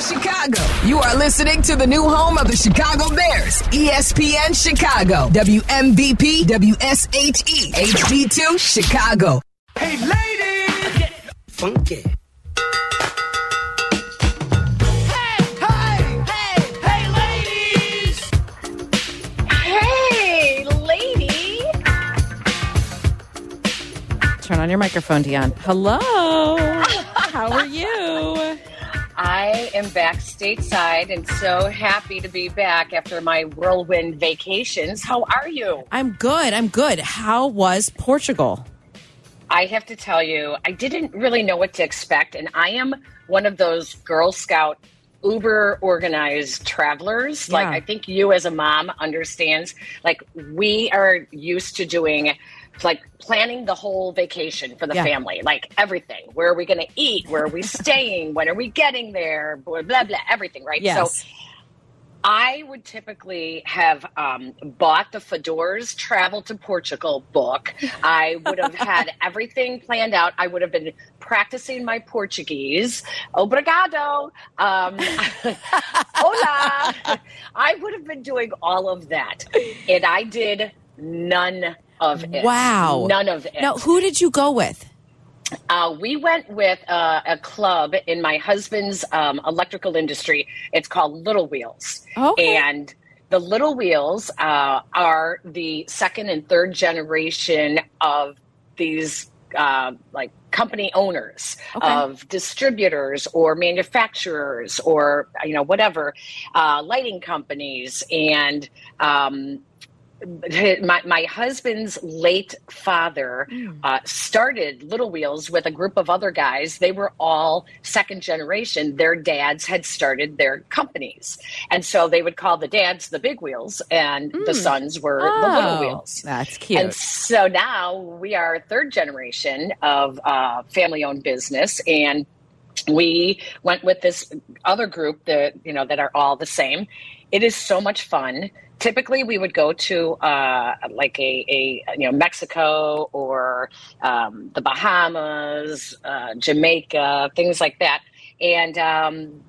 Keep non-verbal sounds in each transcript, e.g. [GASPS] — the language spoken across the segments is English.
of Chicago. You are listening to the new home of the Chicago Bears, E ESPN Chicago, WMVP, WSHE, HD2, Chicago. Hey, ladies! Get funky. Hey, hey, hey, hey, ladies! Hey, lady. Turn on your microphone, Dionne. Hello. [LAUGHS] How are you? I am back stateside and so happy to be back after my whirlwind vacations. How are you? I'm good. I'm good. How was Portugal? I have to tell you, I didn't really know what to expect, and I am one of those Girl Scout uber organized travelers. Like I think you as a mom understands like we are used to doing like planning the whole vacation for the Yeah. family, like everything. Where are we going to eat? Where are we [LAUGHS] staying? when are we getting there? Blah blah blah. Everything, right? Yes. So I would typically have um, bought the Fodor's Travel to Portugal book. I would have [LAUGHS] had everything planned out. I would have been practicing my Portuguese. Obrigado. Um, [LAUGHS] hola. I would have been doing all of that. And I did none of it. Wow. None of it. Now, who did you go with? Uh, we went with uh, a club in my husband's um, electrical industry. It's called Little Wheels. Okay. And the Little Wheels uh, are the second and third generation of these uh, like company owners Okay. of distributors or manufacturers or you know whatever uh, lighting companies and um, [LAUGHS] my, my husband's late father uh, started Little Wheels with a group of other guys. They were all second generation. Their dads had started their companies. And so they would call the dads the big wheels, and the sons were the little Oh, wheels. That's cute. And so now we are third generation of uh, family owned business. And we went with this other group that, you know, that are all the same. It is so much fun. Typically, we would go to uh, like a, a you know Mexico or um, the Bahamas, uh, Jamaica, things like that. And um,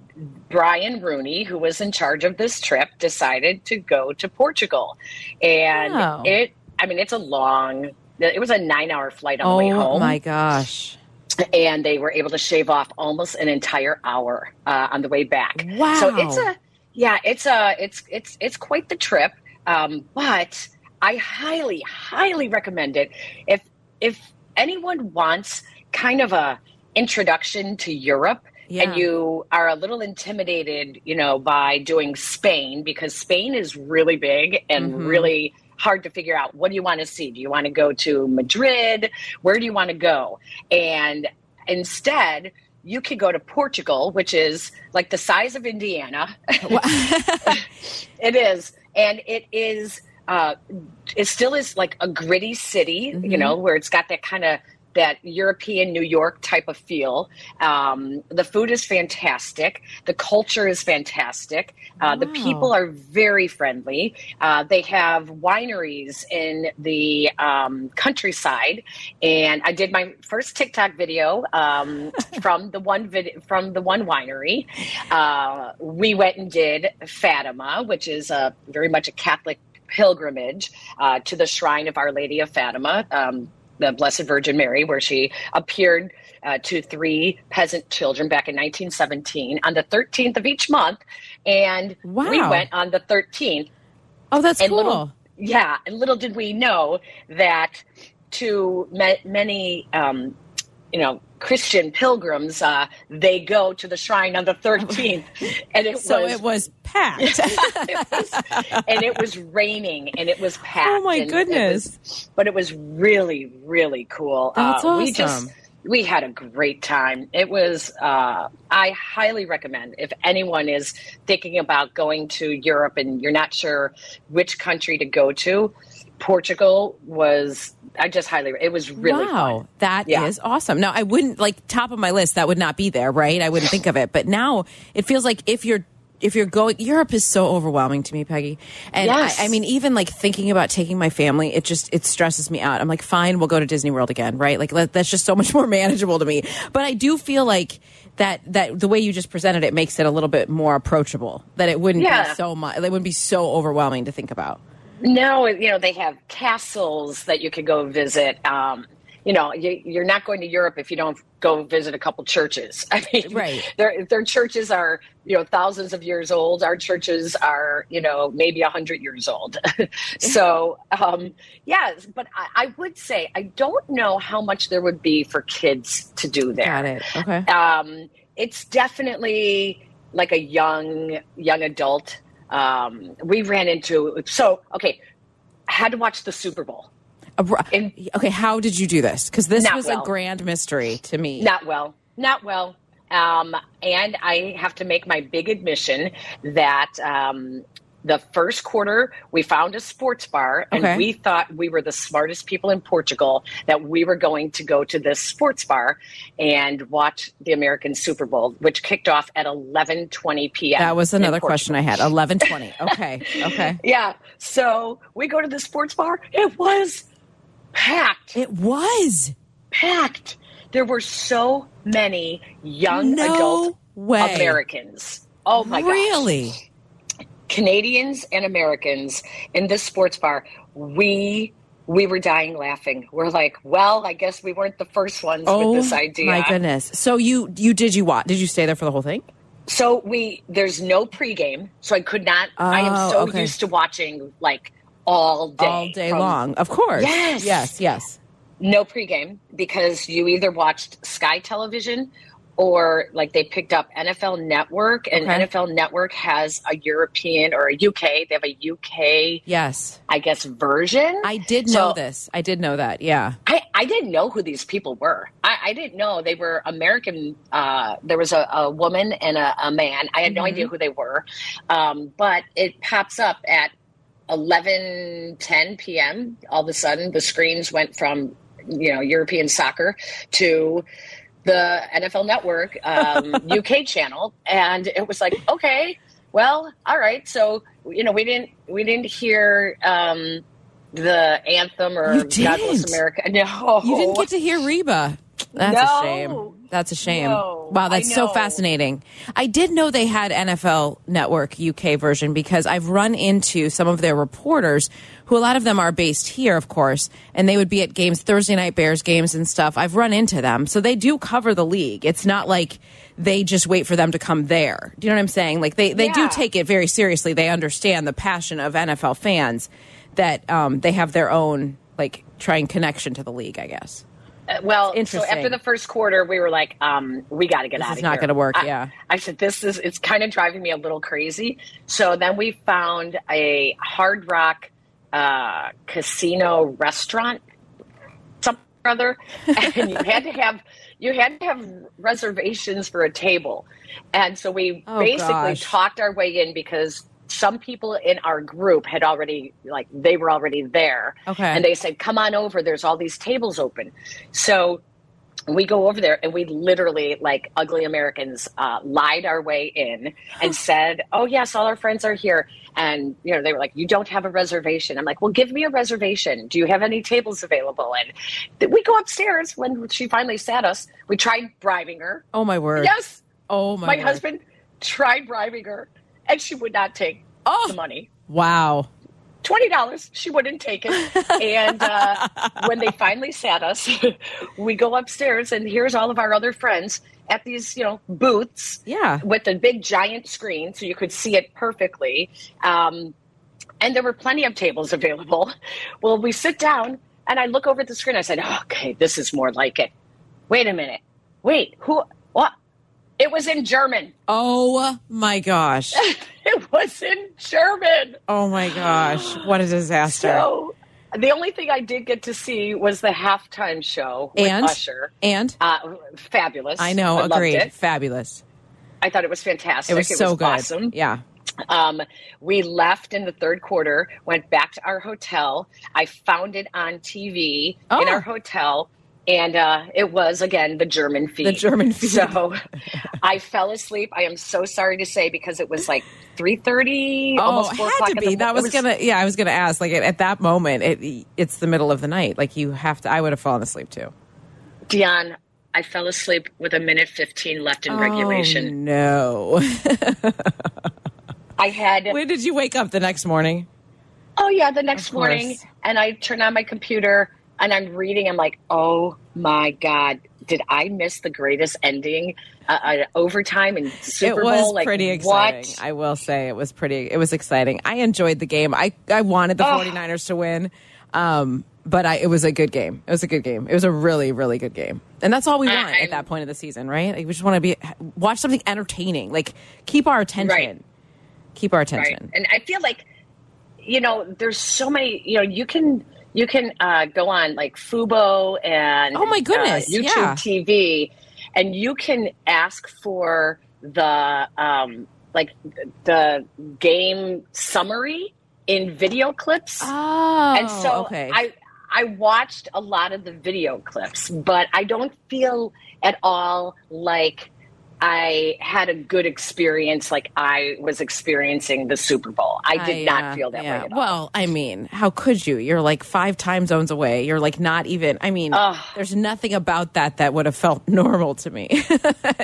Brian Rooney, who was in charge of this trip, decided to go to Portugal. And Wow. it, I mean, it's a long, it was a nine hour flight on the way home. oh my gosh. And they were able to shave off almost an entire hour uh, on the way back. Wow. So it's a, yeah, it's a, it's, it's, it's quite the trip. Um, but I highly, highly recommend it. If, if anyone wants kind of a introduction to Europe, Yeah. and you are a little intimidated, you know, by doing Spain because Spain is really big and Mhm. really hard to figure out what do you want to see? Do you want to go to Madrid? Where do you want to go? And instead, you could go to Portugal, which is like the size of Indiana. [LAUGHS] it is. And it is uh it still is like a gritty city, you know, where it's got that kind of that European New York type of feel. Um, the food is fantastic. The culture is fantastic. Uh, The people are very friendly. Uh, they have wineries in the um, countryside, and I did my first TikTok video um, [LAUGHS] from the one vid- from the one winery. Uh, we went and did Fatima, which is a very much a Catholic pilgrimage uh, to the shrine of Our Lady of Fatima. The Blessed Virgin Mary, where she appeared uh, to three peasant children back in 1917 on the 13th of each month. And we went on the 13th. oh, that's And cool. little, yeah, and little did we know that to ma- many, um, you know, Christian pilgrims, uh, they go to the shrine on the 13th, [LAUGHS] and it so was it was packed. [LAUGHS] it was, and it was raining and it was packed. [LAUGHS] Oh, my and it goodness. was- but it was really, really cool. That's uh, We just awesome. we had a great time. It was. Uh, I highly recommend if anyone is thinking about going to Europe and you're not sure which country to go to. Portugal was. I just highly. It was really wow, fun. that is Yeah. awesome. Now, I wouldn't like top of my list. That would not be there, right? I wouldn't think of it. But now it feels like if you're if you're going, Europe is so overwhelming to me, Peggy. And Yes. I, I mean, even like thinking about taking my family, it just it stresses me out. I'm like, fine, we'll go to Disney World again, right? Like let, that's just so much [LAUGHS] more manageable to me. But I do feel like that that the way you just presented it makes it a little bit more approachable. That it wouldn't Yeah. be so much. It wouldn't be so overwhelming to think about. No, you know they have castles that you could go visit. Um, you know, you, you're not going to Europe if you don't go visit a couple churches. [LAUGHS] I mean, Right. Their their churches are you know thousands of years old. Our churches are you know maybe a hundred years old. [LAUGHS] so um, yeah, but I, I would say I don't know how much there would be for kids to do there. Got it. Okay. Um, it's definitely like a young young adult. Um, we ran into so okay. Had to watch the Super Bowl. In- okay. How did you do this? Because this was well. a grand mystery to me. Not well. Not well. Um, and I have to make my big admission that um, the first quarter we found a sports bar, and Okay. we thought we were the smartest people in Portugal that we were going to go to this sports bar and watch the American Super Bowl, which kicked off at eleven twenty p.m. that was another question I had. [LAUGHS] Eleven twenty. Okay. Okay. [LAUGHS] Yeah. So we go to the sports bar. It was packed. It was packed. There were so many young No adult way. Americans. Oh my gosh. really. Canadians and Americans in this sports bar. We we were dying laughing. We're like, well, I guess we weren't the first ones Oh with this idea. my goodness. So you you did you watch? Did you stay there for the whole thing? So we there's no pregame, so I could not. I am Oh, so okay. used to watching like all day, All day from- long. Of course. Yes. Yes. Yes. no pregame because you either watched Sky Television or like they picked up NFL Network, and Okay. NFL Network has a European or a UK. They have a UK, Yes. I guess, version. I did So- know this. I did know that. Yeah. I, I didn't know who these people were. I, I didn't know they were American. Uh, there was a, a woman and a, a man. I had no idea who they were. Um, but it pops up at 11, 10 p.m. All of a sudden, the screens went from, you know, European soccer to the NFL Network um, [LAUGHS] UK channel, and it was like, okay, well, all right. So you know, we didn't we didn't hear um, the anthem or God Bless? America. [LAUGHS] No, You didn't get to hear Reba. That's No. a shame. That's a shame. No, wow, that's so fascinating. I did know they had NFL Network UK version because I've run into some of their reporters who a lot of them are based here, of course, and they would be at games, Thursday night Bears games and stuff. I've run into them. So they do cover the league. It's not like they just wait for them to come there. Do you know what I'm saying? Like they, they do take it very seriously. They understand the passion of NFL fans that um, they have their own like trying connection to the league, I guess. Uh, well, so after the first quarter, we were like, um, we got to get This out here." It's not gonna work, I- yeah. I said, this is, it's kind of driving me a little crazy. So then we found a hard rock uh, casino restaurant, something or other, [LAUGHS] and you had to have, you had to have reservations for a table. And so we Oh, basically gosh. talked our way in because some people in our group had already like they were already there. Okay. and they said come on over. There's all these tables open. So we go over there and we literally like ugly americans uh, lied our way in and [GASPS] said oh yes all our friends are here. And you know they were like you don't have a reservation. I'm like well give me a reservation. Do you have any tables available? And we go upstairs when she finally sat us. We tried bribing her. Oh my word. yes. Oh my, my word. husband tried bribing her and she would not take Oh. the money Wow. twenty dollars. She wouldn't take it. And uh, [LAUGHS] when they finally sat us, [LAUGHS] we go upstairs, and here's all of our other friends at these, you know, booths Yeah. with a big giant screen, so you could see it perfectly. Um, and there were plenty of tables available. [LAUGHS] Well, we sit down, and I look over at the screen. I said, "Okay, this is more like it." Wait a minute. Wait, who? What? It was in German. Oh my gosh. [LAUGHS] It was in German. Oh my gosh. What a disaster. So the only thing I did get to see was the halftime show with and Usher. and Uh, fabulous. I know, loved agreed. it. Fabulous. I thought it was fantastic. It was so good. awesome. Yeah. Um, we left in the third quarter, went back to our hotel. I found it on TV in Oh. our hotel. And uh, it was again the German feed. The German feed. So [LAUGHS] I fell asleep. I am so sorry to say because it was like three thirty, Oh, almost four had o'clock. to be. That it was, gonna. Yeah, I was gonna ask. Like at, at that moment, it it's the middle of the night. Like you have to. I would have fallen asleep too. Dionne, I fell asleep with a minute 15 left in regulation. Oh, no. [LAUGHS] I had, when did you wake up the next morning? oh, yeah, the next morning, and I turned on my computer and I'm reading. I'm like, oh my God, did I miss the greatest ending? Uh, uh, overtime and Super it was Bowl? Like, pretty exciting. What? I will say it was pretty. It was exciting. I enjoyed the game. I I wanted the Oh. 49ers to win, um, but I, it was a good game. It was a good game. It was a really really good game, and that's all we want I'm- at that point of the season, right? Like, we just want to be watch something entertaining. Like keep our attention. Right. Keep our right attention. and i feel like you know there's so many you know you can you can uh, go on like fubo and Oh, my goodness, uh, youtube yeah. tv and you can ask for the um like the game summary in video clips Oh, and so okay. I I watched a lot of the video clips, but I don't feel at all like I had a good experience like I was experiencing the Super Bowl. I did I, not uh, feel that yeah. way at all. Well, I mean, how could you? You're like five time zones away. You're like not even. I mean, Ugh. there's nothing about that that would have felt [LAUGHS] normal to me. [LAUGHS]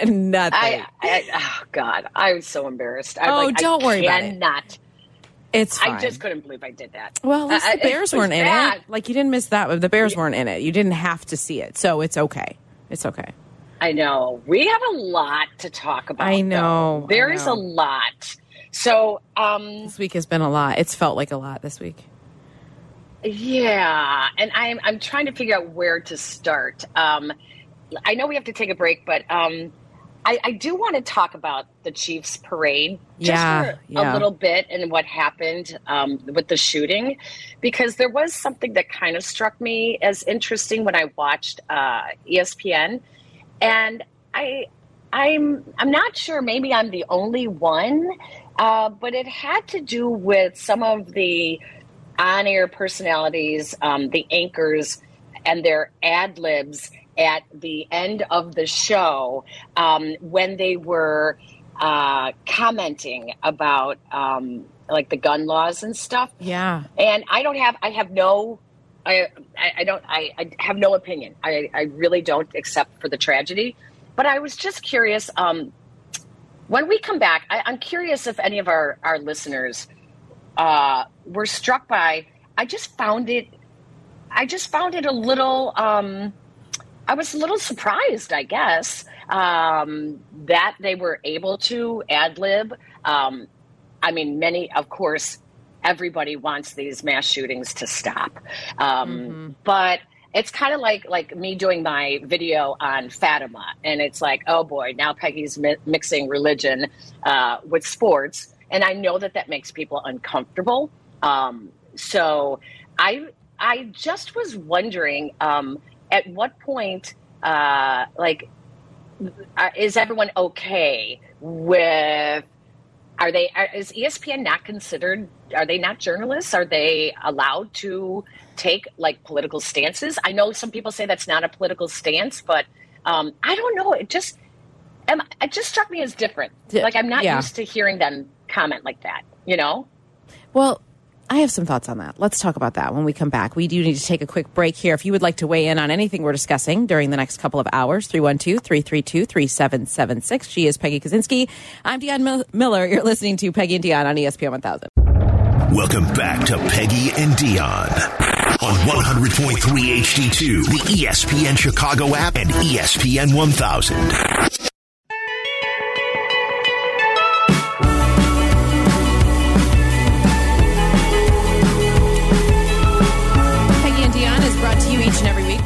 nothing. I, I oh God, I was so embarrassed. I'm Oh, like, don't I worry about it. cannot. it's fine. I just couldn't believe I did that. well, at least I- I- the Bears weren't in bad. it. Like you didn't miss that. The Bears weren't in it. You didn't have to see it, so it's okay. It's okay. I know. We have a lot to talk about. I know, though. There I is a lot. So, um, This week has been a lot. It's felt like a lot this week. Yeah, and I'm I'm trying to figure out where to start. Um, I know we have to take a break, but um, I, I do want to talk about the Chiefs parade just Yeah, for yeah. a little bit and what happened um, with the shooting, because there was something that kind of struck me as interesting when I watched uh, ESPN, and I I'm I'm not sure. Maybe I'm the only one, uh, but it had to do with some of the on-air personalities, um, the anchors, and their ad libs at the end of the show um, when they were uh, commenting about um, like the gun laws and stuff. Yeah. And I don't have, I have no, I, I, don't, I, I have no opinion. I, I really don't, except for the tragedy. But I was just curious. Um, when we come back, I, I'm curious if any of our, our listeners uh, were struck by. I just found it. I just found it a little. Um, I was a little surprised, I guess, um, that they were able to ad lib. Um, I mean, many, of course, everybody wants these mass shootings to stop, um, but it's kind of like like me doing my video on Fatima, and it's like, oh boy, now Peggy's mi- mixing religion uh, with sports, and I know that that makes people uncomfortable. Um, so I I just was wondering um, at what point, uh, like, uh, is everyone okay with? Are they? Is E ESPN not considered? Are they not journalists? Are they allowed to take like political stances? I know some people say that's not a political stance, but um, I don't know. It just um, it just struck me as different. Like I'm not yeah. used to hearing them comment like that. You know? Well, I have some thoughts on that. Let's talk about that when we come back. We do need to take a quick break here. If you would like to weigh in on anything we're discussing during the next couple of hours, 312 332 3776. She is Peggy Kusinski. I'm Dionne Mil- Miller. You're listening to Peggy and Dionne on ESPN 1000. Welcome back to Peggy and Dionne on 100.3 HD2, the ESPN Chicago app, and ESPN 1000.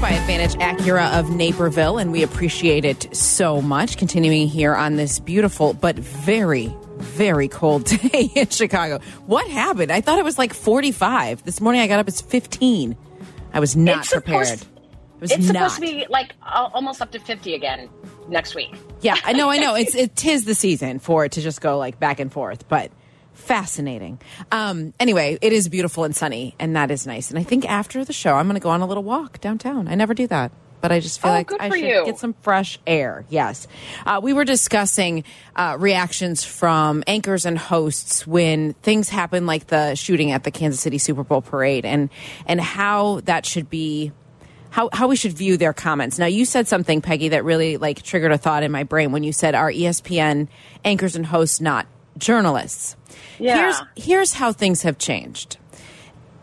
By Advantage Acura of Naperville, and we appreciate it so much. Continuing here on this beautiful but very, very cold [LAUGHS] day in Chicago. What happened? I thought it was like 45. This morning I got up, it's 15. I was not It's supposed- prepared. It was It's not. supposed to be like almost up to 50 again next week. Yeah, I know, I know. [LAUGHS] It's it tis the season for it to just go like back and forth, but fascinating. Um, anyway, it is beautiful and sunny, and that is nice. And I think after the show, I'm going to go on a little walk downtown. I never do that. But I just feel Oh, like I should you. get some fresh air. Yes. Uh, we were discussing uh, reactions from anchors and hosts when things happen like the shooting at the Kansas City Super Bowl parade and and how that should be how how we should view their comments. Now, you said something, Peggy, that really like triggered a thought in my brain when you said, "Are ESPN anchors and hosts not journalists?" Yeah. Here's here's how things have changed.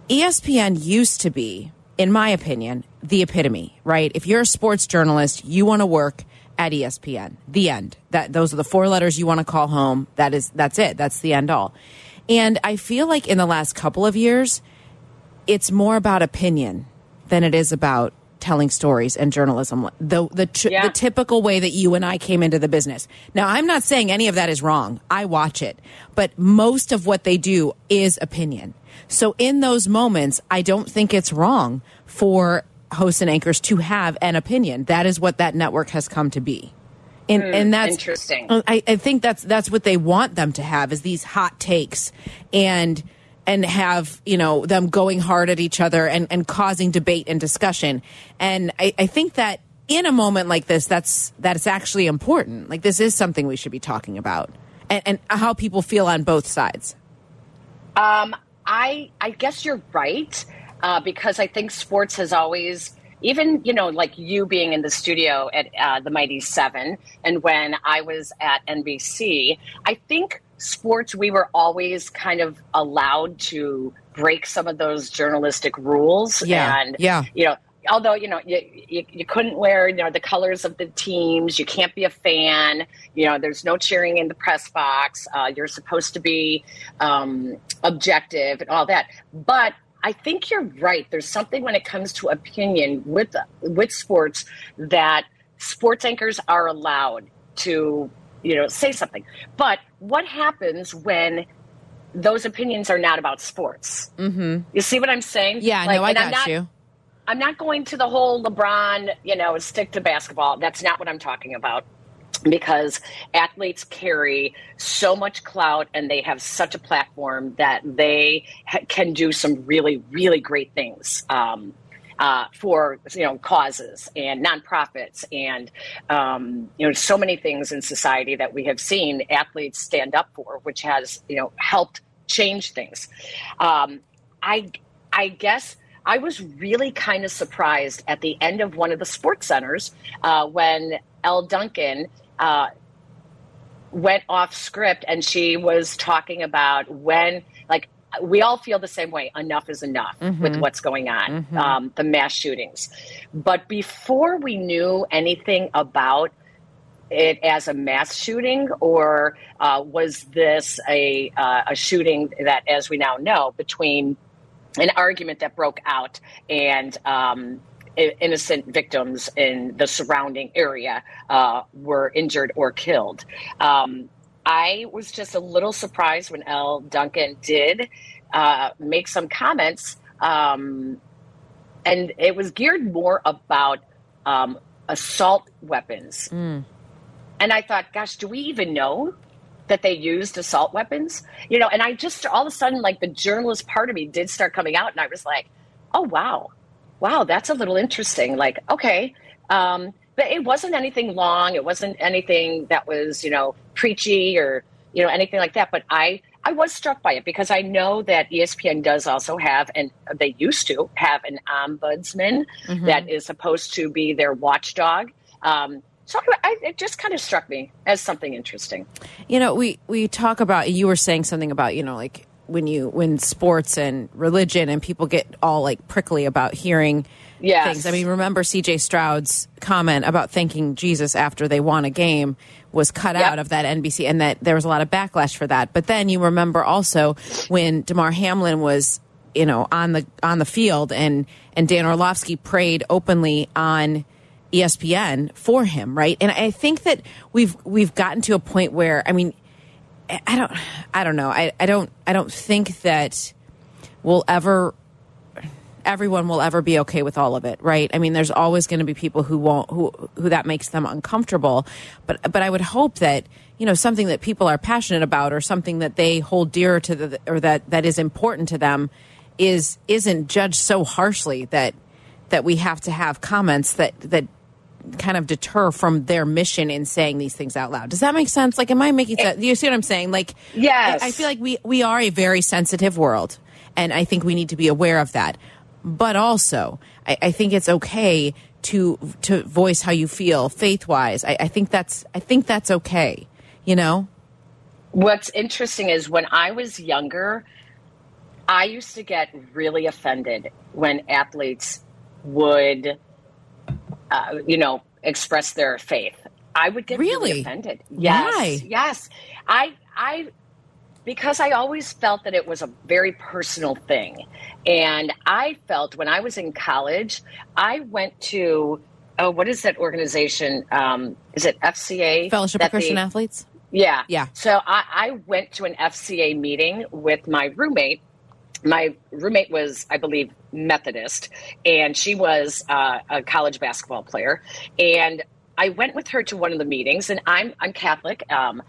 ESPN used to be, in my opinion, the epitome, right? If you're a sports journalist, you want to work at ESPN. The end. That those are the four letters you want to call home. That is that's it. That's the end all. And I feel like in the last couple of years, it's more about opinion than it is about telling stories and journalism the the, Yeah. the typical way that you and I came into the business. Now, I'm not saying any of that is wrong. I watch it, but most of what they do is opinion. So in those moments, I don't think it's wrong for hosts and anchors to have an opinion. That is what that network has come to be. And, and that's Hmm, interesting. I, I think that's that's what they want them to have is these hot takes and and have you know them going hard at each other and, and causing debate and discussion. And I, I think that in a moment like this, that's that's actually important. Like this is something we should be talking about, and, and how people feel on both sides. Um, I I guess you're right uh, because I think sports has always, even you know, like you being in the studio at uh, the Mighty Seven, and when I was at NBC, I think sports we were always kind of allowed to break some of those journalistic rules. Yeah, and yeah. you know. Although you know you, you, you couldn't wear you know the colors of the teams, you can't be a fan. You know, there's no cheering in the press box. Uh, you're supposed to be um, objective and all that. But I think you're right. There's something when it comes to opinion with with sports that sports anchors are allowed to you know say something. But what happens when those opinions are not about sports? Mm-hmm. You see what I'm saying? Yeah, Like, no, I and I'm got not- you. I'm not going to the whole LeBron, you know, stick to basketball. That's not what I'm talking about. Because athletes carry so much clout and they have such a platform that they ha- can do some really, really great things um, uh, for you know causes and nonprofits and um, you know so many things in society that we have seen athletes stand up for, which has you know helped change things. Um, I I guess I was really kind of surprised at the end of one of the sports centers uh, when Elle Duncan uh, went off script and she was talking about when, we all feel the same way. Enough is enough with what's going on, um, the mass shootings. But before we knew anything about it as a mass shooting, or uh, was this a uh, a shooting that, as we now know, between an argument that broke out and um, innocent victims in the surrounding area uh, were injured or killed. Um, I was just a little surprised when Elle Duncan did uh, make some comments, um, and it was geared more about um, assault weapons. And I thought, gosh, do we even know that they used assault weapons? You know, and I just all of a sudden, like the journalist part of me did start coming out, and I was like, oh, wow. Wow, that's a little interesting. Like, okay. Um, but it wasn't anything long. It wasn't anything that was, you know, preachy or, you know, anything like that. But I, I was struck by it because I know that ESPN does also have, and they used to have an ombudsman that is supposed to be their watchdog. Um, so I, it just kind of struck me as something interesting. You know, we we talk about. You were saying something about you know like when you when sports and religion and people get all like prickly about hearing Yes. things. I mean, remember C.J. Stroud's comment about thanking Jesus after they won a game was cut Yep. out of that NBC, and that there was a lot of backlash for that. But then you remember also when Damar Hamlin was you know on the on the field and and Dan Orlovsky prayed openly on ESPN for him, right? And I think that we've we've gotten to a point where I mean, I I don't I don't know. I, I don't I don't think that we'll ever everyone will ever be okay with all of it, right? I mean, there's always going to be people who won't who who that makes them uncomfortable. But but I would hope that you know something that people are passionate about or something that they hold dear to the or that that is important to them is isn't judged so harshly that that we have to have comments that that kind of deter from their mission in saying these things out loud. Does that make sense? Like, am I making sense? You see what I'm saying? Like, Yes. I, I feel like we we are a very sensitive world, and I think we need to be aware of that. But also I, I think it's okay to to voice how you feel faith wise. I, I think that's I think that's okay. You know. What's interesting is when I was younger, I used to get really offended when athletes would, uh, you know, express their faith. I would get really, Really? offended. Yes, Why? yes. I, I, because I always felt that it was a very personal thing, and I felt when I was in college, I went to. Oh, what is that organization? Um, is it FCA? Fellowship of Christian the- Athletes. yeah. Yeah. So I, I went to an FCA meeting with my roommate. My roommate was, I believe, Methodist, and she was uh, a college basketball player. And I went with her to one of the meetings, and I'm I'm Catholic. Um,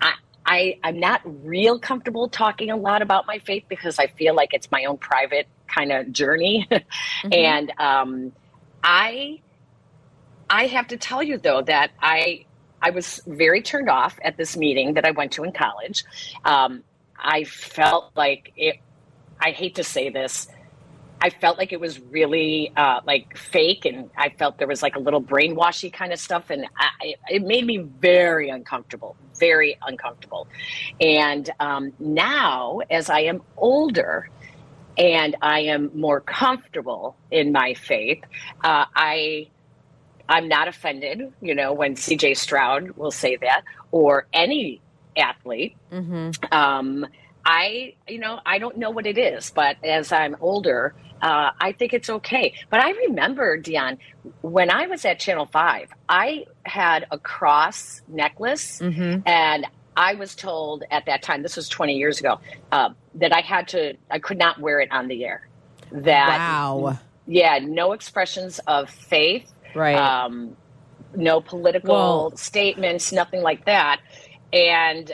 I, I I'm not real comfortable talking a lot about my faith because I feel like it's my own private kind of journey, [LAUGHS] and um, I I have to tell you though that I I was very turned off at this meeting that I went to in college. Um, I felt like it. I hate to say this. I felt like it was really uh, like fake, and I felt there was like a little brainwashy kind of stuff, and I, it made me very uncomfortable, very uncomfortable. And um, now, as I am older, and I am more comfortable in my faith, uh, I I'm not offended, you know, when CJ Stroud will say that or any athlete. Um, I, you know, I don't know what it is, but as I'm older, uh, I think it's okay. But I remember, Dionne, when I was at Channel 5, I had a cross necklace and I was told at that time, this was 20 years ago, uh, that I had to, I could not wear it on the air. That Wow. yeah, no expressions of faith, Right. Um, no political statements, nothing like that. And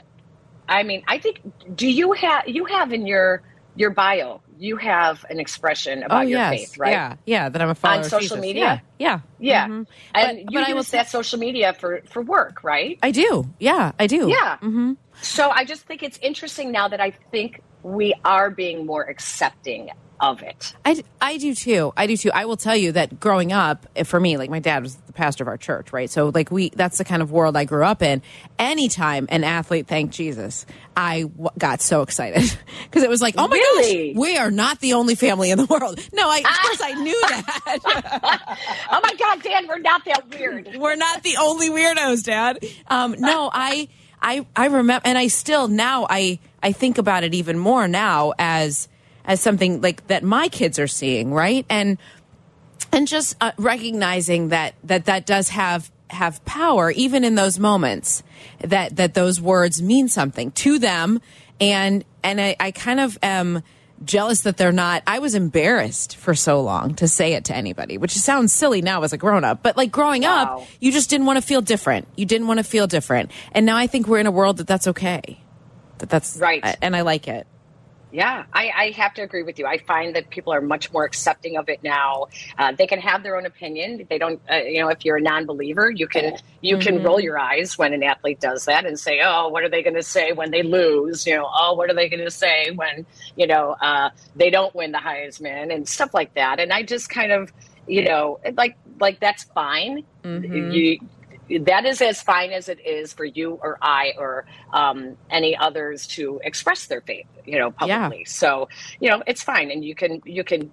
I mean, I think do you have you have in your your bio you have an expression about oh your yes. faith, right? Yeah. Yeah. That I'm a follower On of social media? Yeah. Yeah, Mhm. and But- you but I will use say- that social media for for work, right? I do. Yeah. I do. Yeah. hmm So I just think it's interesting now that I think we are being more accepting of it. I, I do too. I do too. I will tell you that growing up, eh, for me, like my dad was the pastor of our church, right? So like we, that's the kind of world I grew up in. Anytime an athlete thanked Jesus, I w- got so excited [LAUGHS] because it was like, oh my Really? gosh, we are not the only family in the world. No, I, of course I [LAUGHS] knew that. Oh my God, Dan, we're not that weird. [LAUGHS] We're not the only weirdos, Dad. Um, no, I, I, I remember, and I still now I, I think about it even more now as, as something like that my kids are seeing, right? And, and just uh, recognizing that that that does have have power, even in those moments, that that those words mean something to them, and and I, I kind of am jealous that they're not i was embarrassed for so long to say it to anybody which sounds silly now as a grown-up but like growing up you just didn't want to feel different. You didn't want to feel different. And now i think we're in a world that that's okay. That that's Right. and i like it Yeah, I, I have to agree with you. I find that people are much more accepting of it now. Uh, they can have their own opinion. They don't, uh, you know, if you're a non-believer, you can you can roll your eyes when an athlete does that and say, "Oh, what are they going to say when they lose?" You know, "Oh, what are they going to say when you know uh, they don't win the Heisman?" and stuff like that. And I just kind of, you know, like like that's fine. You that is as fine as it is for you or I or um, any others to express their faith, you know, publicly. So, you know, it's fine, and you can you can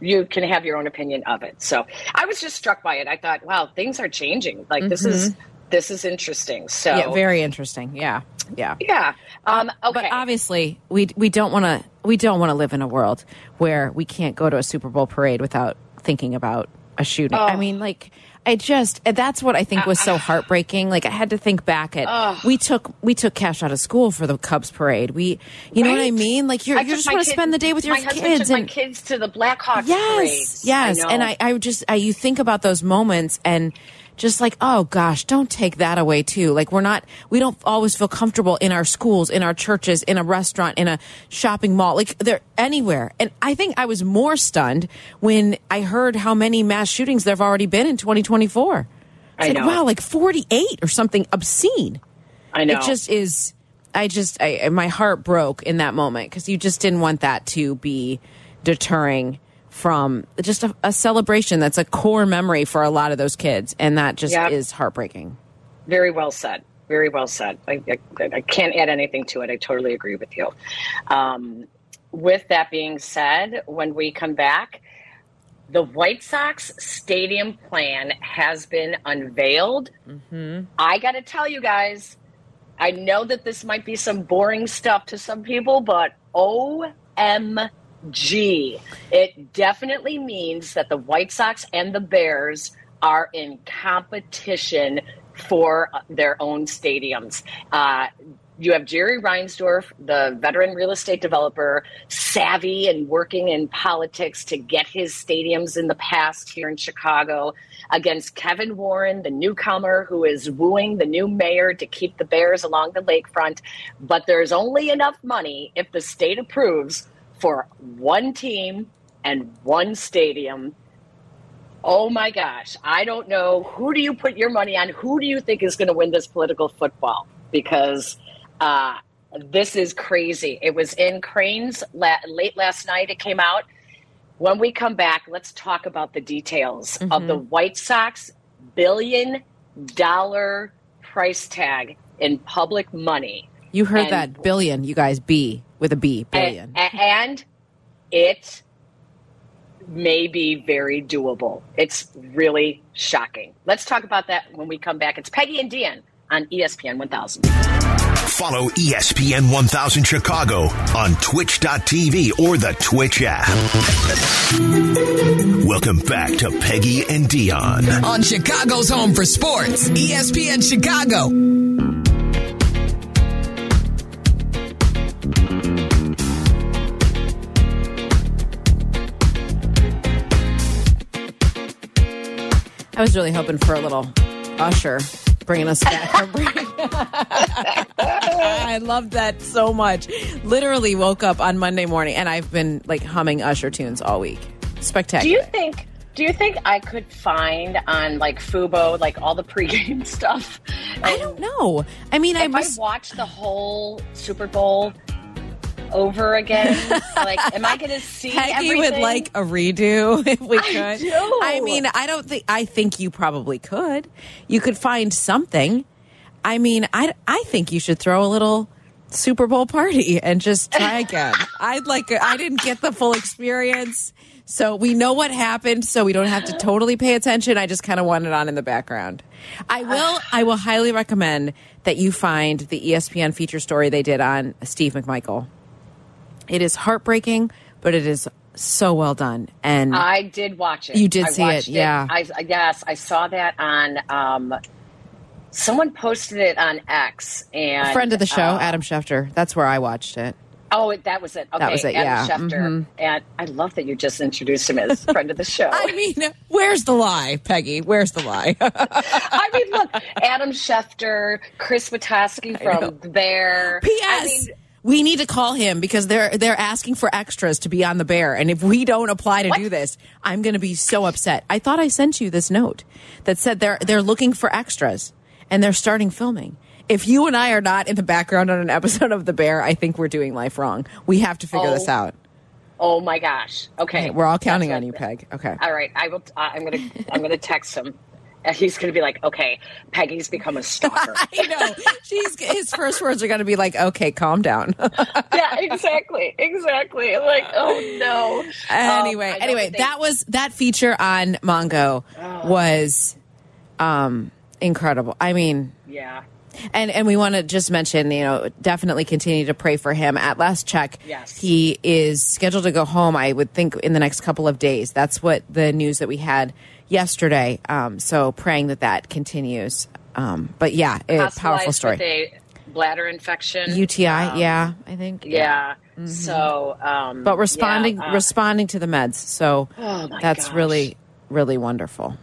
you can have your own opinion of it. So, I was just struck by it. I thought, wow, things are changing. Like this is this is interesting. So, yeah very interesting yeah yeah yeah. Um, okay. But obviously, we we don't want to we don't want to live in a world where we can't go to a Super Bowl parade without thinking about a shooting. I oh. mean, like I just that's what I think was so uh, uh. heartbreaking. Like I had to think back at oh. we took we took cash out of school for the Cubs parade. We you know what I mean? Like you're, you just want to spend the day with your kids took and my kids to the Blackhawks yes parades. yes I and. I I just I you think about those moments and just like oh gosh don't take that away too. Like we're not we don't always feel comfortable in our schools in our churches in a restaurant in a shopping mall. Like they're anywhere. And i think i was more stunned when i heard how many mass shootings there have already been in 2024 I know. wow like 48 or something obscene. I know. it just is i just I, my heart broke in that moment because you just didn't want that to be deterring from just a, a celebration that's a core memory for a lot of those kids, and that just Yep. is heartbreaking. Very well said. Very well said. I, I, I can't add anything to it. I totally agree with you. Um, with that being said, when we come back, the White Sox stadium plan has been unveiled. I got to tell you guys, I know that this might be some boring stuff to some people, but OMG, it definitely means that the White Sox and the Bears are in competition for uh, their own stadiums. Uh, you have Jerry Reinsdorf, the veteran real estate developer, savvy and working in politics to get his stadiums in the past here in Chicago, against Kevin Warren, the newcomer who is wooing the new mayor to keep the Bears along the lakefront. But there's only enough money if the state approves for one team and one stadium. Oh my gosh, I don't know. Who do you put your money on? Who do you think is going to win this political football? Because uh, this is crazy. It was in Crain's la- late last night, it came out. When we come back, let's talk about the details of the White Sox billion dollar price tag in public money. You heard And- that billion, you guys. B with a B, billion. A- a- and it may be very doable. It's really shocking. Let's talk about that when we come back. It's Peggy and Dionne on ESPN 1000. Follow ESPN 1000 Chicago on twitch.tv or the Twitch app. Welcome back to Peggy and Dionne. On Chicago's home for sports, ESPN Chicago. I was really hoping for a little Usher bringing us back from break. [LAUGHS] I love that so much. Literally woke up on Monday morning and I've been like humming Usher tunes all week. Spectacular. Do you think? Do you think I could find on like Fubo like all the pregame [LAUGHS] stuff? I don't know. I mean, I If I was. watch the whole Super Bowl over again, [LAUGHS] like, am I going to see Peggy everything? would like a redo [LAUGHS] if we could. do. I mean, I don't think. I think you probably could. You could find something. I mean, I I think you should throw a little Super Bowl party and just try [LAUGHS] again. I'd like. I didn't get the full experience, so we know what happened. So we don't have to totally pay attention. I just kind of want it on in the background. I will. I will highly recommend that you find the ESPN feature story they did on Steve McMichael. It is heartbreaking, but it is so well done. And I did watch it. You did I see it, yeah. I, I- yes, I saw that on. Um, someone posted it on X, and friend of the show, uh, Adam Schefter. That's where I watched it. Oh, that was it. Okay, was it, Adam yeah. Schefter, Mhm. and I love that you just introduced him as friend of the show. [LAUGHS] I mean, where's the lie, Peggy? Where's the lie? [LAUGHS] I mean, look, Adam Schefter, Chris Witowski from Bear. P.S. I mean, we need to call him because they're they're asking for extras to be on the bear, and if we don't apply to What? do this, I'm going to be so upset. I thought I sent you this note that said they're they're looking for extras and they're starting filming. If you and I are not in the background on an episode of The Bear, I think we're doing life wrong. We have to figure Oh, this out. oh my gosh. Okay, Okay, we're all counting on you, Peg. Okay. All right, I will. Uh, I'm gonna. I'm gonna text him. And he's gonna be like, "Okay, Peggy's become a stalker." [LAUGHS] I know. She's his first words are going to be like, "Okay, calm down." [LAUGHS] yeah, exactly, exactly. Like, oh no. anyway, Um, anyway, that that was that feature on Mongo was um incredible. I mean, Yeah. and and we want to just mention, you know, definitely continue to pray for him. At last check, Yes. he is scheduled to go home. I would think in the next couple of days. That's what the news that we had yesterday. Um, so praying that that continues. Um, but yeah, a powerful story. Bladder infection. UTI, Um, yeah, I think. Yeah. So, um, but responding yeah, uh, responding to the meds. So Oh, that's gosh. really really wonderful.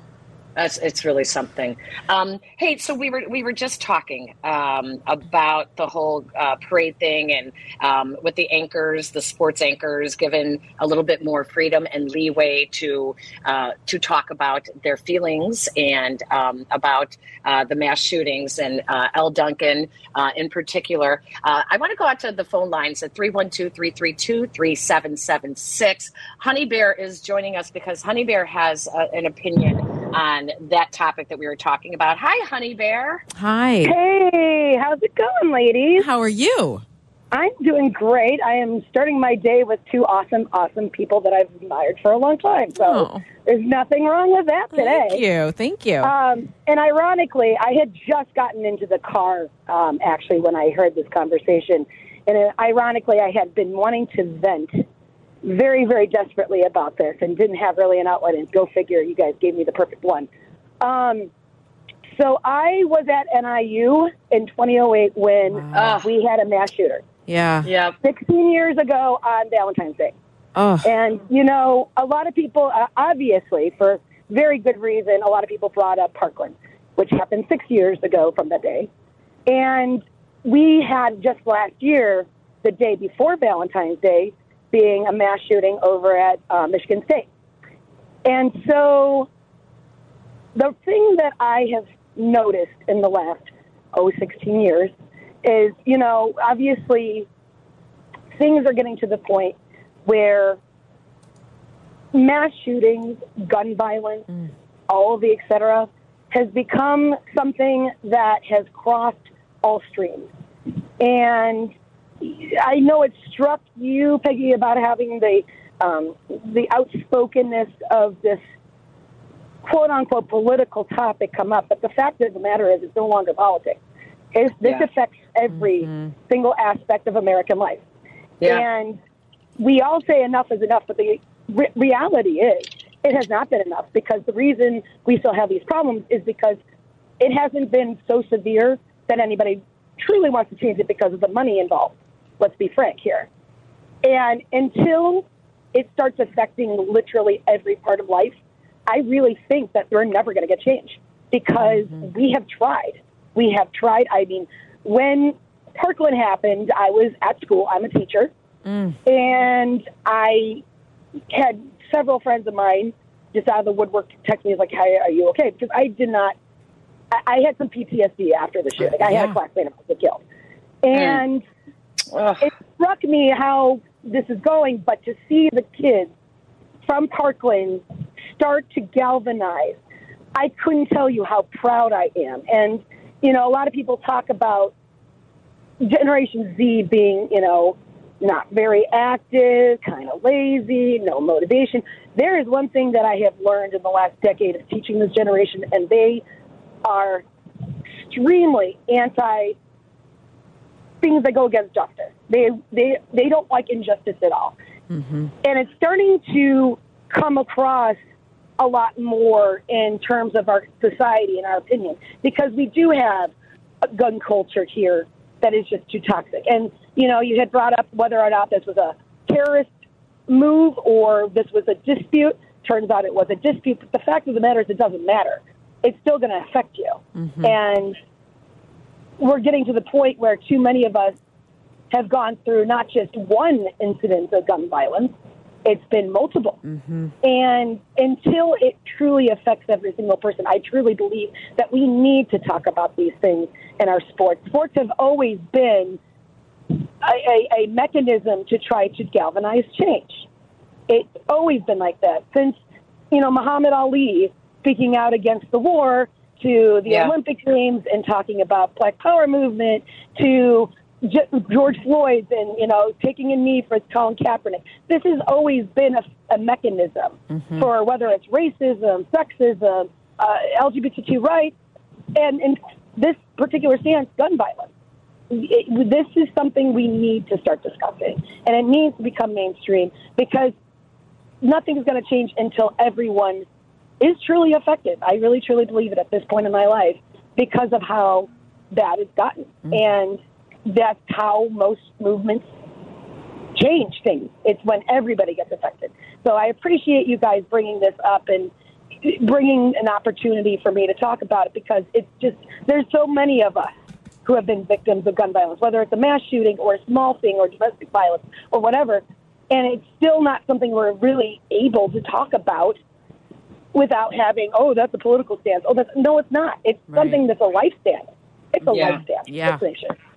That's it's really something. Um, hey, so we were we were just talking um, about the whole uh, parade thing and um, with the anchors, the sports anchors, given a little bit more freedom and leeway to uh, to talk about their feelings and um, about uh, the mass shootings and uh, Elle Duncan uh, in particular. Uh, I want to go out to the phone lines at 312-332-3776. Honey Bear is joining us because Honey Bear has an opinion on that topic that we were talking about. Hi, Honey Bear. Hi. Hey, how's it going, ladies? How are you? I'm doing great. I am starting my day with two awesome, awesome people that I've admired for a long time. So Oh. there's nothing wrong with that today. Thank you. Thank you. Um, and ironically, I had just gotten into the car um, actually when I heard this conversation. And ironically, I had been wanting to vent very, very desperately about this and didn't have really an outlet. And go figure, you guys gave me the perfect one. Um, so I was at NIU in 2008 when Wow. we had a mass shooter. yeah. Yep. 16 years ago on Valentine's Day. Oh. And, you know, a lot of people, uh, obviously, for very good reason, a lot of people brought up Parkland, which happened six years ago from that day. And we had just last year, the day before Valentine's Day, being a mass shooting over at uh, Michigan State. And so the thing that I have noticed in the last, oh, 16 years is, you know, obviously things are getting to the point where mass shootings, gun violence, all of the et cetera, has become something that has crossed all streams. And I know it struck you, Peggy, about having the um, the outspokenness of this quote unquote political topic come up, but the fact of the matter is, it's no longer politics. It's, this Yeah. affects every single aspect of American life. Yeah. And we all say enough is enough, but the re- reality is it has not been enough because the reason we still have these problems is because it hasn't been so severe that anybody truly wants to change it because of the money involved. Let's be frank here. And until it starts affecting literally every part of life, I really think that they're never going to get change because mm-hmm. we have tried. We have tried. I mean, when Parkland happened, I was at school. I'm a teacher. Mm. And I had several friends of mine just out of the woodwork text me like, "Hey, are you okay?" Because I did not. I, I had some PTSD after the shooting. I had a classmate of mine get killed, and Ugh. it struck me how this is going. But to see the kids from Parkland start to galvanize, I couldn't tell you how proud I am. And you know, a lot of people talk about Generation Z being, you know, not very active, kind of lazy, no motivation. There is one thing that I have learned in the last decade of teaching this generation, and they are extremely anti things that go against justice. They they they don't like injustice at all, mm-hmm. and it's starting to come across a lot more in terms of our society and our opinion because we do have a gun culture here that is just too toxic. And you know, you had brought up whether or not this was a terrorist move or this was a dispute. Turns out it was a dispute, but the fact of the matter is, it doesn't matter. It's still going to affect you, mm-hmm. and we're getting to the point where too many of us have gone through not just one incident of gun violence, it's been multiple. Mm-hmm. And until it truly affects every single person, I truly believe that we need to talk about these things in our sports. Sports have always been a, a, a mechanism to try to galvanize change. It's always been like that since, you know, Muhammad Ali speaking out against the war to the Yeah. Olympic Games and talking about Black Power movement to J- George Floyd and you know taking a knee for Colin Kaepernick. This has always been a, a mechanism for whether it's racism, sexism, uh, LGBTQ rights, and in this particular stance, gun violence. It, this is something we need to start discussing, and it needs to become mainstream because nothing is going to change until everyone is truly affected. I really, truly believe it at this point in my life because of how bad it's gotten. Mm. And that's how most movements change things. It's when everybody gets affected. So I appreciate you guys bringing this up and bringing an opportunity for me to talk about it because it's just there's so many of us who have been victims of gun violence, whether it's a mass shooting or a small thing or domestic violence or whatever, and it's still not something we're really able to talk about without having oh that's a political stance. Oh, that's no, it's not. It's Right. something that's a life stance. It's a Yeah. life stance. Yeah.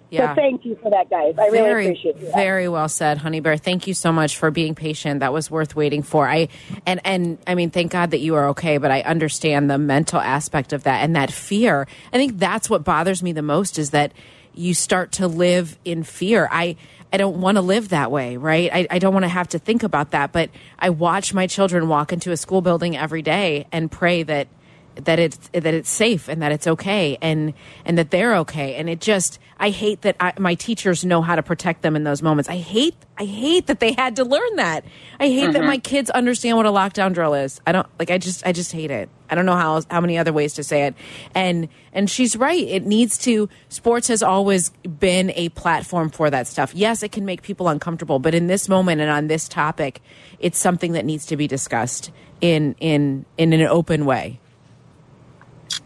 Yeah. So thank you for that, guys. I really very, appreciate you. very well said, Honey Bear. Thank you so much for being patient. That was worth waiting for. I and and I mean, thank God that you are okay. But I understand the mental aspect of that and that fear. I think that's what bothers me the most is that you start to live in fear. I I don't want to live that way, right? I, I don't want to have to think about that. But I watch my children walk into a school building every day and pray that that it's that it's safe and that it's okay and and that they're okay. And it just i hate that I, my teachers know how to protect them in those moments. I hate i hate that they had to learn that. I hate that my mm-hmm. kids understand what a lockdown drill is. I don't like i just i just hate it. I don't know how how many other ways to say it. And and she's right. It needs to sports has always been a platform for that stuff. Yes it can make people uncomfortable but in this moment and on this topic it's something that needs to be discussed in in in an open way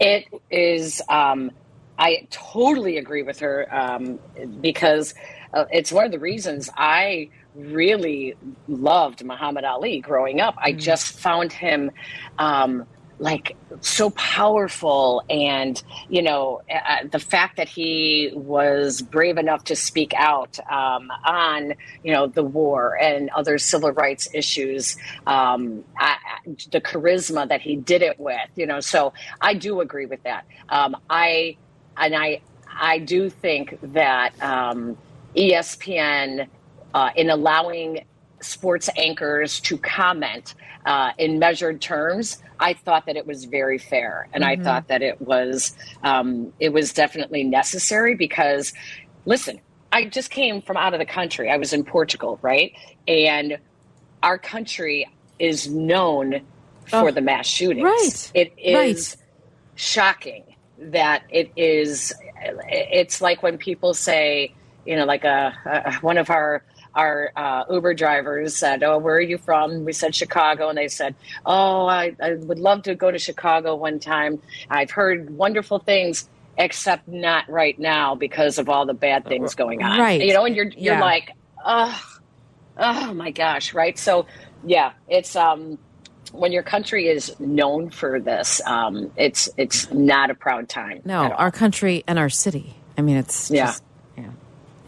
It is. Um, I totally agree with her um, because uh, it's one of the reasons I really loved Muhammad Ali growing up. I just found him. Um, like so powerful and you know uh, the fact that he was brave enough to speak out um, on you know the war and other civil rights issues um, I, the charisma that he did it with you know so i do agree with that. Um, i and i i do think that um, espn uh, in allowing sports anchors to comment uh, in measured terms, I thought that it was very fair, and I thought that it was um, it was definitely necessary because, listen, I just came from out of the country. I was in Portugal, right, and our country is known for Oh, the mass shootings. right, It is right. shocking that it is. It's like when people say, you know, like a, a one of our our uh, Uber drivers said, "Oh, where are you from?" We said Chicago, and they said, "Oh, I, I would love to go to Chicago one time. I've heard wonderful things." Except not right now because of all the bad things going on. Right. You know, and you're you're Yeah. like, oh, oh my gosh, right? So yeah, it's um when your country is known for this, um, it's it's not a proud time. No, our country and our city. I mean, it's Yeah. just,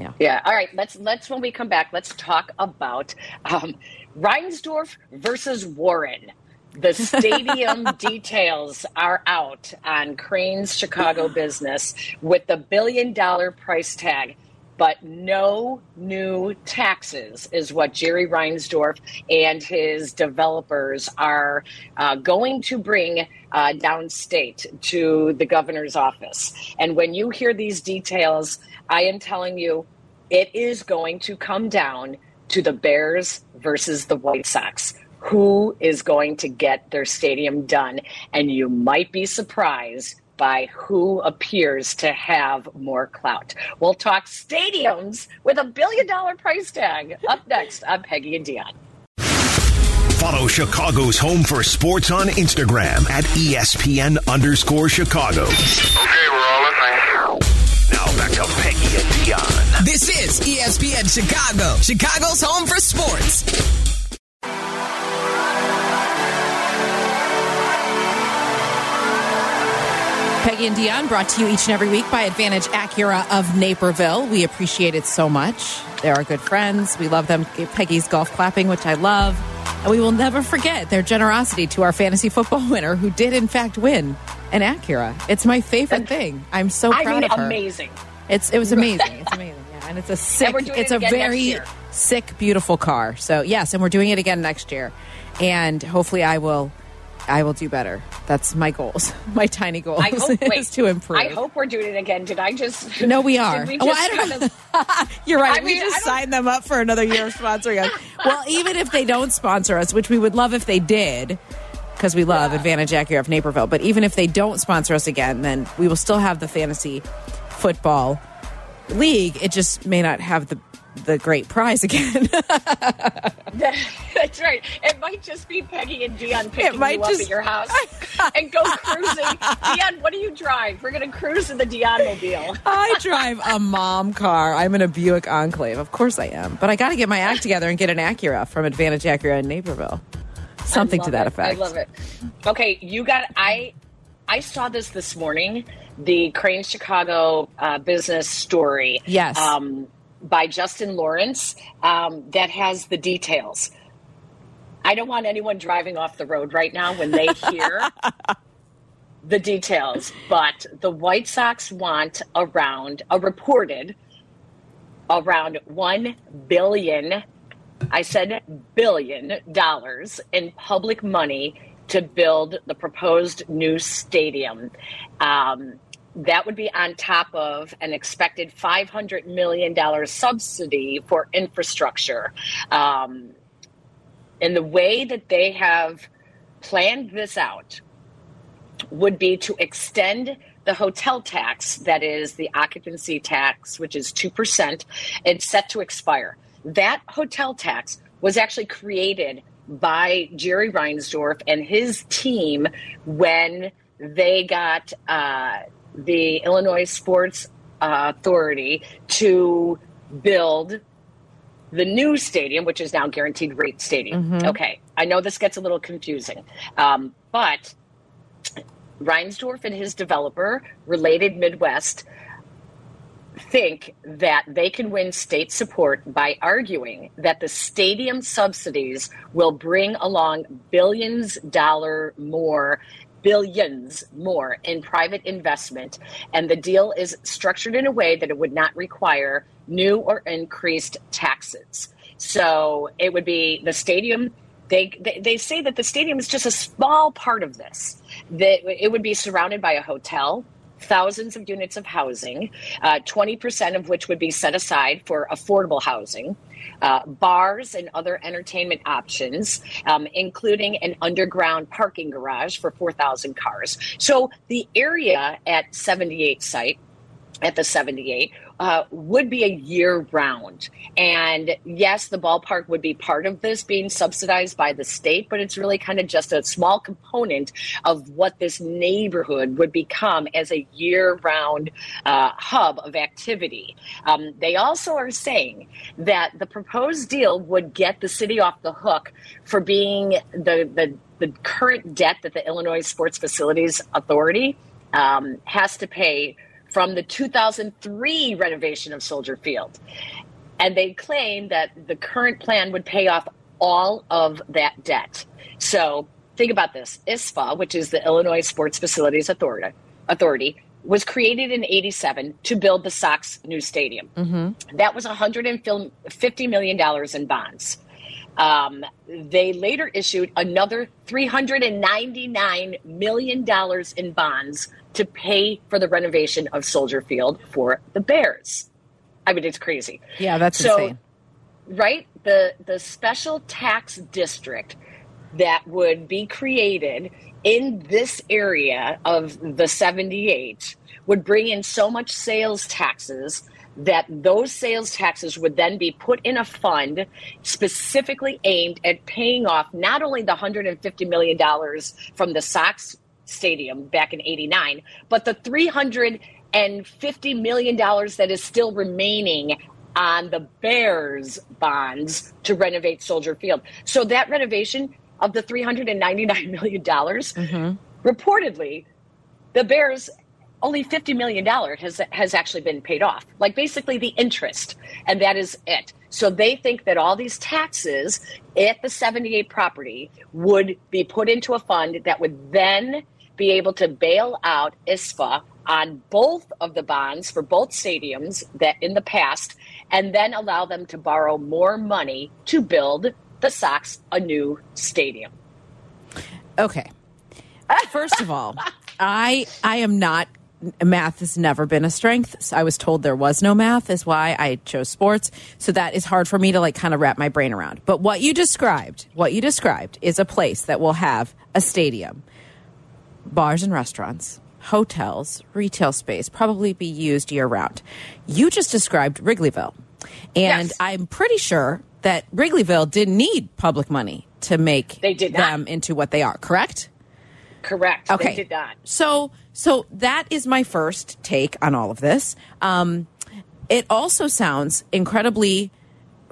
yeah, yeah. All right. Let's let's when we come back, let's talk about um, Reinsdorf versus Warren. The [LAUGHS] stadium details are out on Crain's Chicago [LAUGHS] business with the billion dollar price tag, but no new taxes is what Jerry Reinsdorf and his developers are uh, going to bring uh, downstate to the governor's office. And when you hear these details, I am telling you, it is going to come down to the Bears versus the White Sox. Who is going to get their stadium done? And you might be surprised by who appears to have more clout. We'll talk stadiums with a billion dollar price tag. Up [LAUGHS] next, I'm Peggy and Dionne. Follow Chicago's Home for Sports on Instagram at E ESPN underscore Chicago. Okay, we're all listening. Now back to Peggy and Dionne. This is ESPN Chicago, Chicago's home for sports. Peggy and Dionne brought to you each and every week by Advantage Acura of Naperville. We appreciate it so much. They're our good friends. We love them. Peggy's golf clapping, which I love. And we will never forget their generosity to our fantasy football winner who did, in fact, win an Acura. It's my favorite thing. I'm so I proud mean, of her. amazing. It's it was [LAUGHS] amazing. It's amazing. Yeah, and it's a sick. we're doing It's it a very sick, beautiful car. So yes, and we're doing it again next year, and hopefully I will. I will do better. That's my goals. [LAUGHS] My tiny goals I hope. [LAUGHS] Wait, is to improve. I hope we're doing it again. Did I just? [LAUGHS] No, we are. We Well, I don't kind know. of- You're right. I we mean, just signed them up for another year of sponsoring us. well, even if they don't sponsor us, which we would love if they did, because we love Advantage Acura of Naperville. But even if they don't sponsor us again, then we will still have the fantasy football league. It just may not have the the great prize again. [LAUGHS] [LAUGHS] That's right. It might just be Peggy and Dionne picking you up just- at your house [LAUGHS] and go cruising. Dionne, what do you drive? We're going to cruise in the Dionne mobile. I drive a mom car. I'm in a Buick Enclave. Of course I am. But I got to get my act together and get an Acura from Advantage Acura in Naperville. Something to that it. effect. I love it. Okay, you got. I I saw this this morning. The Crain Chicago uh, business story. Yes. Um, by Justin Laurence um, that has the details. I don't want anyone driving off the road right now when they hear [LAUGHS] the details, but the White Sox want around a reported around 1 billion I said billion dollars in public money to build the proposed new stadium. Um, that would be on top of an expected $500 million subsidy for infrastructure. Um, and the way that they have planned this out would be to extend the hotel tax, that is the occupancy tax, which is 2%, and set to expire. That hotel tax was actually created by Jerry Reinsdorf and his team when they got uh, the Illinois Sports uh, Authority to build the new stadium, which is now Guaranteed Rate Stadium. Okay, I know this gets a little confusing, um, but Reinsdorf and his developer, Related Midwest, think that they can win state support by arguing that the stadium subsidies will bring along billions dollar more billions more in private investment and the deal is structured in a way that it would not require new or increased taxes. So it would be the stadium they, they, they say that the stadium is just a small part of this that it would be surrounded by a hotel thousands of units of housing, uh, 20% of which would be set aside for affordable housing, uh, bars and other entertainment options, um, including an underground parking garage for 4,000 cars. So the area at 78 site, at the 78, uh, would be a year round. And yes, the ballpark would be part of this being subsidized by the state, but it's really kind of just a small component of what this neighborhood would become as a year round uh, hub of activity. Um, they also are saying that the proposed deal would get the city off the hook for being the, the, the current debt that the Illinois Sports Facilities Authority um, has to pay from the 2003 renovation of Soldier Field. And they claim that the current plan would pay off all of that debt. So think about this ISFA, which is the Illinois Sports Facilities Authority, Authority was created in 87 to build the Sox new stadium. That was $150 million in bonds. Um, they later issued another $399 million in bonds to pay for the renovation of Soldier Field for the Bears. I mean, it's crazy. Yeah, that's So- insane. Right? The the special tax district that would be created in this area of the 78 would bring in so much sales taxes that those sales taxes would then be put in a fund specifically aimed at paying off not only the $150 million from the Sox stadium back in 89, but the $350 million that is still remaining on the Bears bonds to renovate Soldier Field. So that renovation of the $399 [LAUGHS] million, mm-hmm. reportedly, the Bears only $50 million has, has actually been paid off, like basically the interest, and that is it. So they think that all these taxes at the 78 property would be put into a fund that would then be able to bail out ISFA on both of the bonds for both stadiums that in the past, and then allow them to borrow more money to build the Sox a new stadium. Okay. First of all, I I am not math has never been a strength. So I was told there was no math is why I chose sports. So that is hard for me to like kind of wrap my brain around. But what you described, what you described is a place that will have a stadium, bars and restaurants, hotels, retail space probably be used year round. You just described Wrigleyville. And Yes. I'm pretty sure that Wrigleyville didn't need public money to make They did not. them into what they are, correct? Correct. Okay. They did not. So, so that is my first take on all of this. Um, it also sounds incredibly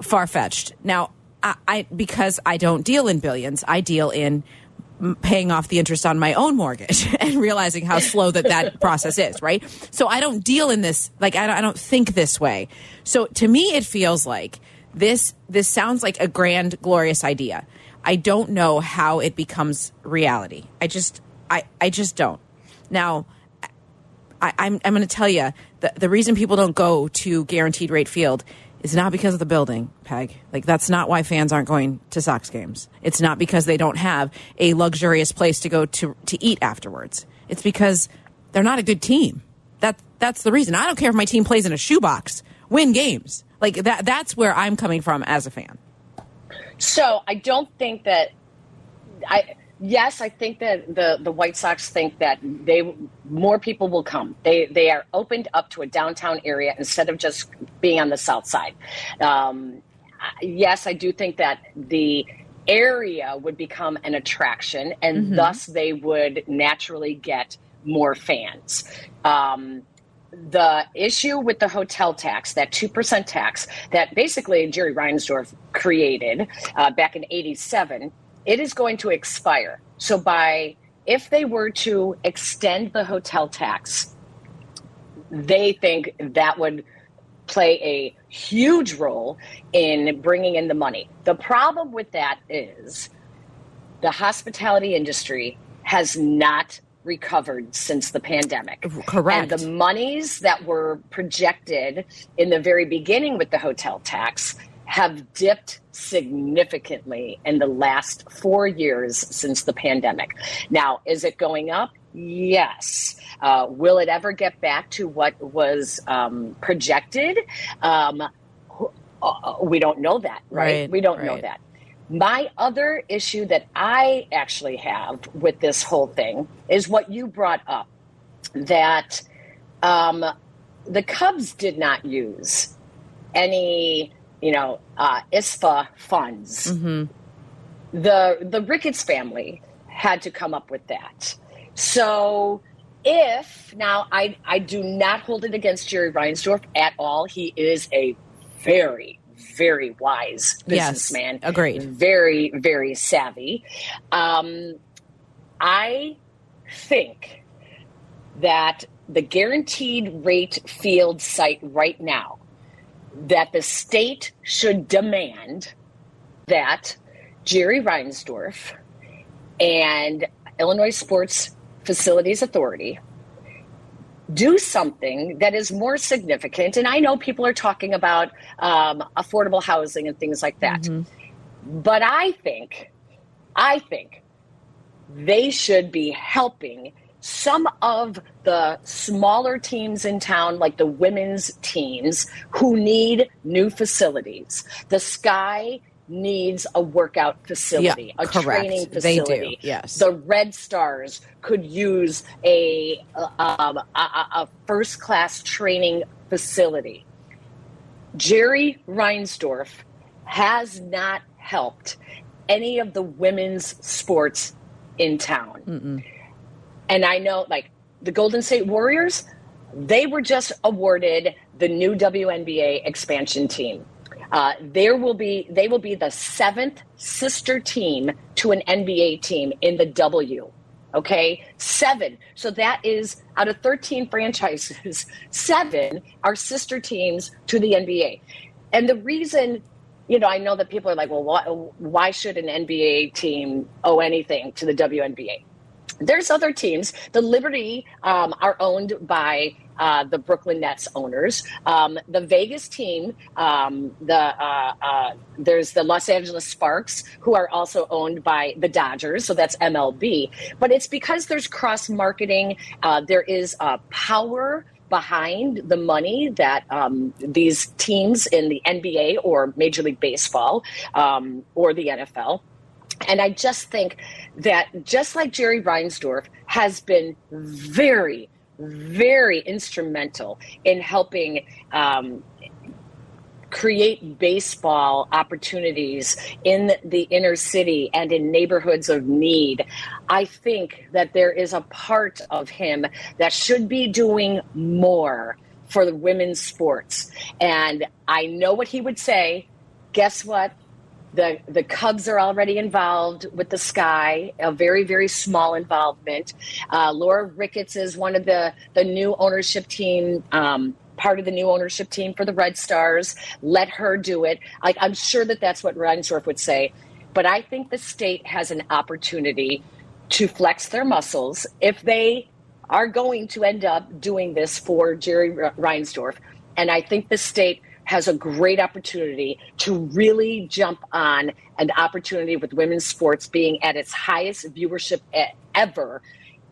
far fetched. Now, I, I because I don't deal in billions, I deal in paying off the interest on my own mortgage [LAUGHS] and realizing how slow that that [LAUGHS] process is. Right. So I don't deal in this like I don't, I don't think this way. So to me, it feels like this this sounds like a grand, glorious idea. I don't know how it becomes reality. I just I I just don't. Now, I, I'm I'm going to tell you the the reason people don't go to guaranteed rate field is not because of the building, Peg. Like that's not why fans aren't going to Sox games. It's not because they don't have a luxurious place to go to to eat afterwards. It's because they're not a good team. That that's the reason. I don't care if my team plays in a shoebox. Win games. Like that that's where I'm coming from as a fan. So I don't think that I. Yes, I think that the the White Sox think that they more people will come. They they are opened up to a downtown area instead of just being on the south side. Um, yes, I do think that the area would become an attraction, and thus they would naturally get more fans. Um, the issue with the hotel tax, that 2% tax that basically Jerry Reinsdorf created uh, back in 87, it is going to expire. So, by if they were to extend the hotel tax, they think that would play a huge role in bringing in the money. The problem with that is the hospitality industry has not recovered since the pandemic. Correct. And the monies that were projected in the very beginning with the hotel tax have dipped significantly in the last four years since the pandemic. Now, is it going up? Yes. Uh, will it ever get back to what was um, projected? Um, uh, we don't know that, right? Right, we don't know that. My other issue that I actually have with this whole thing is what you brought up that um, the Cubs did not use any, you know, uh, ISFA funds. The the Ricketts family had to come up with that. So if now I I do not hold it against Jerry Reinsdorf at all. He is a very very wise Yes, businessman. agreed. Very very savvy. Um, I think that the guaranteed rate field site right now that the state should demand that Jerry Reinsdorf and Illinois Sports Facilities Authority do something that is more significant. And I know people are talking about um, affordable housing and things like that. But I think, I think they should be helping some of the smaller teams in town, like the women's teams, who need new facilities. The Sky needs a workout facility, Yeah, a correct. training They do, facility. yes. The Red Stars could use a, um, a, a a first class training facility. Jerry Reinsdorf has not helped any of the women's sports in town. And I know, like, the Golden State Warriors, they were just awarded the new WNBA expansion team. Uh, there will be they will be the seventh sister team to an NBA team in the W. Okay, seven. So that is out of 13 franchises, [LAUGHS] seven are sister teams to the NBA. And the reason, you know, I know that people are like, well, why, why should an NBA team owe anything to the WNBA? There's other teams. The Liberty um, are owned by uh, the Brooklyn Nets owners. Um, the Vegas team, um, the uh, uh, there's the Los Angeles Sparks, who are also owned by the Dodgers. So that's MLB. But it's because there's cross marketing. Uh, there is uh, power behind the money that um, these teams in the NBA or Major League Baseball um, or the NFL And I just think that just like Jerry Reinsdorf has been very, very instrumental in helping um, create baseball opportunities in the inner city and in neighborhoods of need. I think that there is a part of him that should be doing more for the women's sports. And I know what he would say. Guess what? The, the Cubs are already involved with the Sky, a very, very small involvement. Uh, Laura Ricketts is one of the, the new ownership team um, part of the new ownership team for the Red Stars. Let her do it. I'm sure that that's what Reinsdorf would say. But I think the state has an opportunity to flex their muscles if they are going to end up doing this for Jerry Reinsdorf. And I think the state has a great opportunity to really jump on an opportunity with women's sports being at its highest viewership ever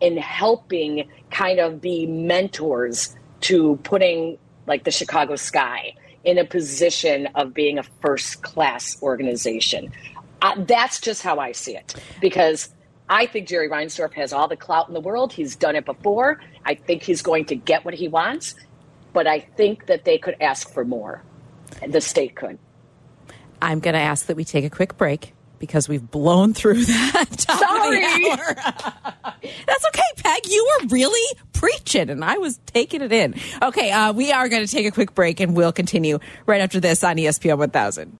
in helping kind of be mentors to putting like the Chicago Sky in a position of being a first class organization. Uh, that's just how I see it because I think Jerry Reinsdorf has all the clout in the world. He's done it before. I think he's going to get what he wants, but I think that they could ask for more. The state could. I'm going to ask that we take a quick break because we've blown through [LAUGHS] that Sorry. of the hour. [LAUGHS] That's okay, Peg. You were really preaching, and I was taking it in. Okay, uh, we are going to take a quick break, and we'll continue right after this on ESPN 1000.